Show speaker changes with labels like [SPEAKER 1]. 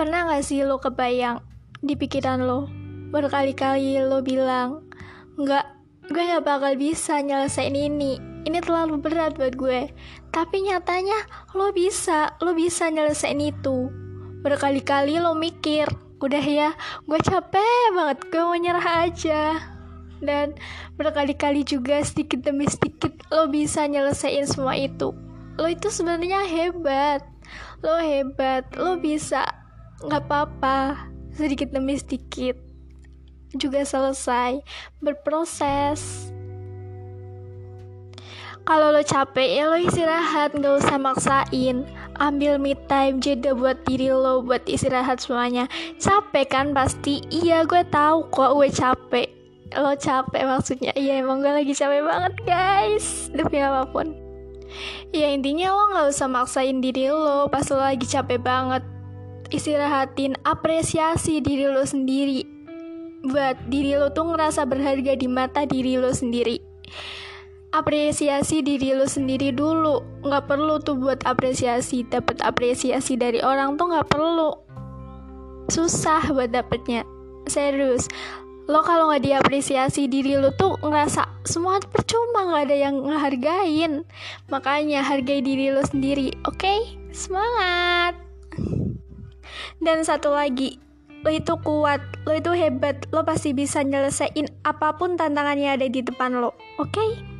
[SPEAKER 1] Pernah gak sih lo kebayang di pikiran lo berkali-kali lo bilang nggak gue gak bakal bisa nyelesain ini. Ini terlalu berat buat gue. Tapi nyatanya lo bisa lo bisa nyelesain itu. Berkali-kali lo mikir udah ya gue capek banget gue mau nyerah aja. Dan berkali-kali juga sedikit demi sedikit lo bisa nyelesain semua itu. Lo itu sebenarnya hebat. Lo hebat lo bisa nggak apa-apa. Sedikit demi sedikit. Juga selesai. Berproses. Kalau lo capek ya lo istirahat. Nggak usah maksain. Ambil me time jeda buat diri lo buat istirahat semuanya. Capek kan pasti? Iya gue tahu kok gue capek. Lo capek maksudnya? Iya emang gue lagi capek banget guys. Demi apa pun. Ya intinya lo nggak usah maksain diri lo pas lo lagi capek banget istirahatin apresiasi diri lo sendiri. Buat diri lo tuh ngerasa berharga di mata diri lo sendiri. Apresiasi diri lo sendiri dulu. Nggak perlu tuh buat apresiasi dapat apresiasi dari orang tuh nggak perlu. Susah buat dapetnya. Serius. Lo kalau nggak diapresiasi diri lo tuh ngerasa semua percuma nggak ada yang ngehargain. Makanya hargai diri lo sendiri oke? Okay? semangat dan satu lagi, lo itu kuat, lo itu hebat, lo pasti bisa nyelesain apa pun tantangannya ada di depan lo. Oke? Okay?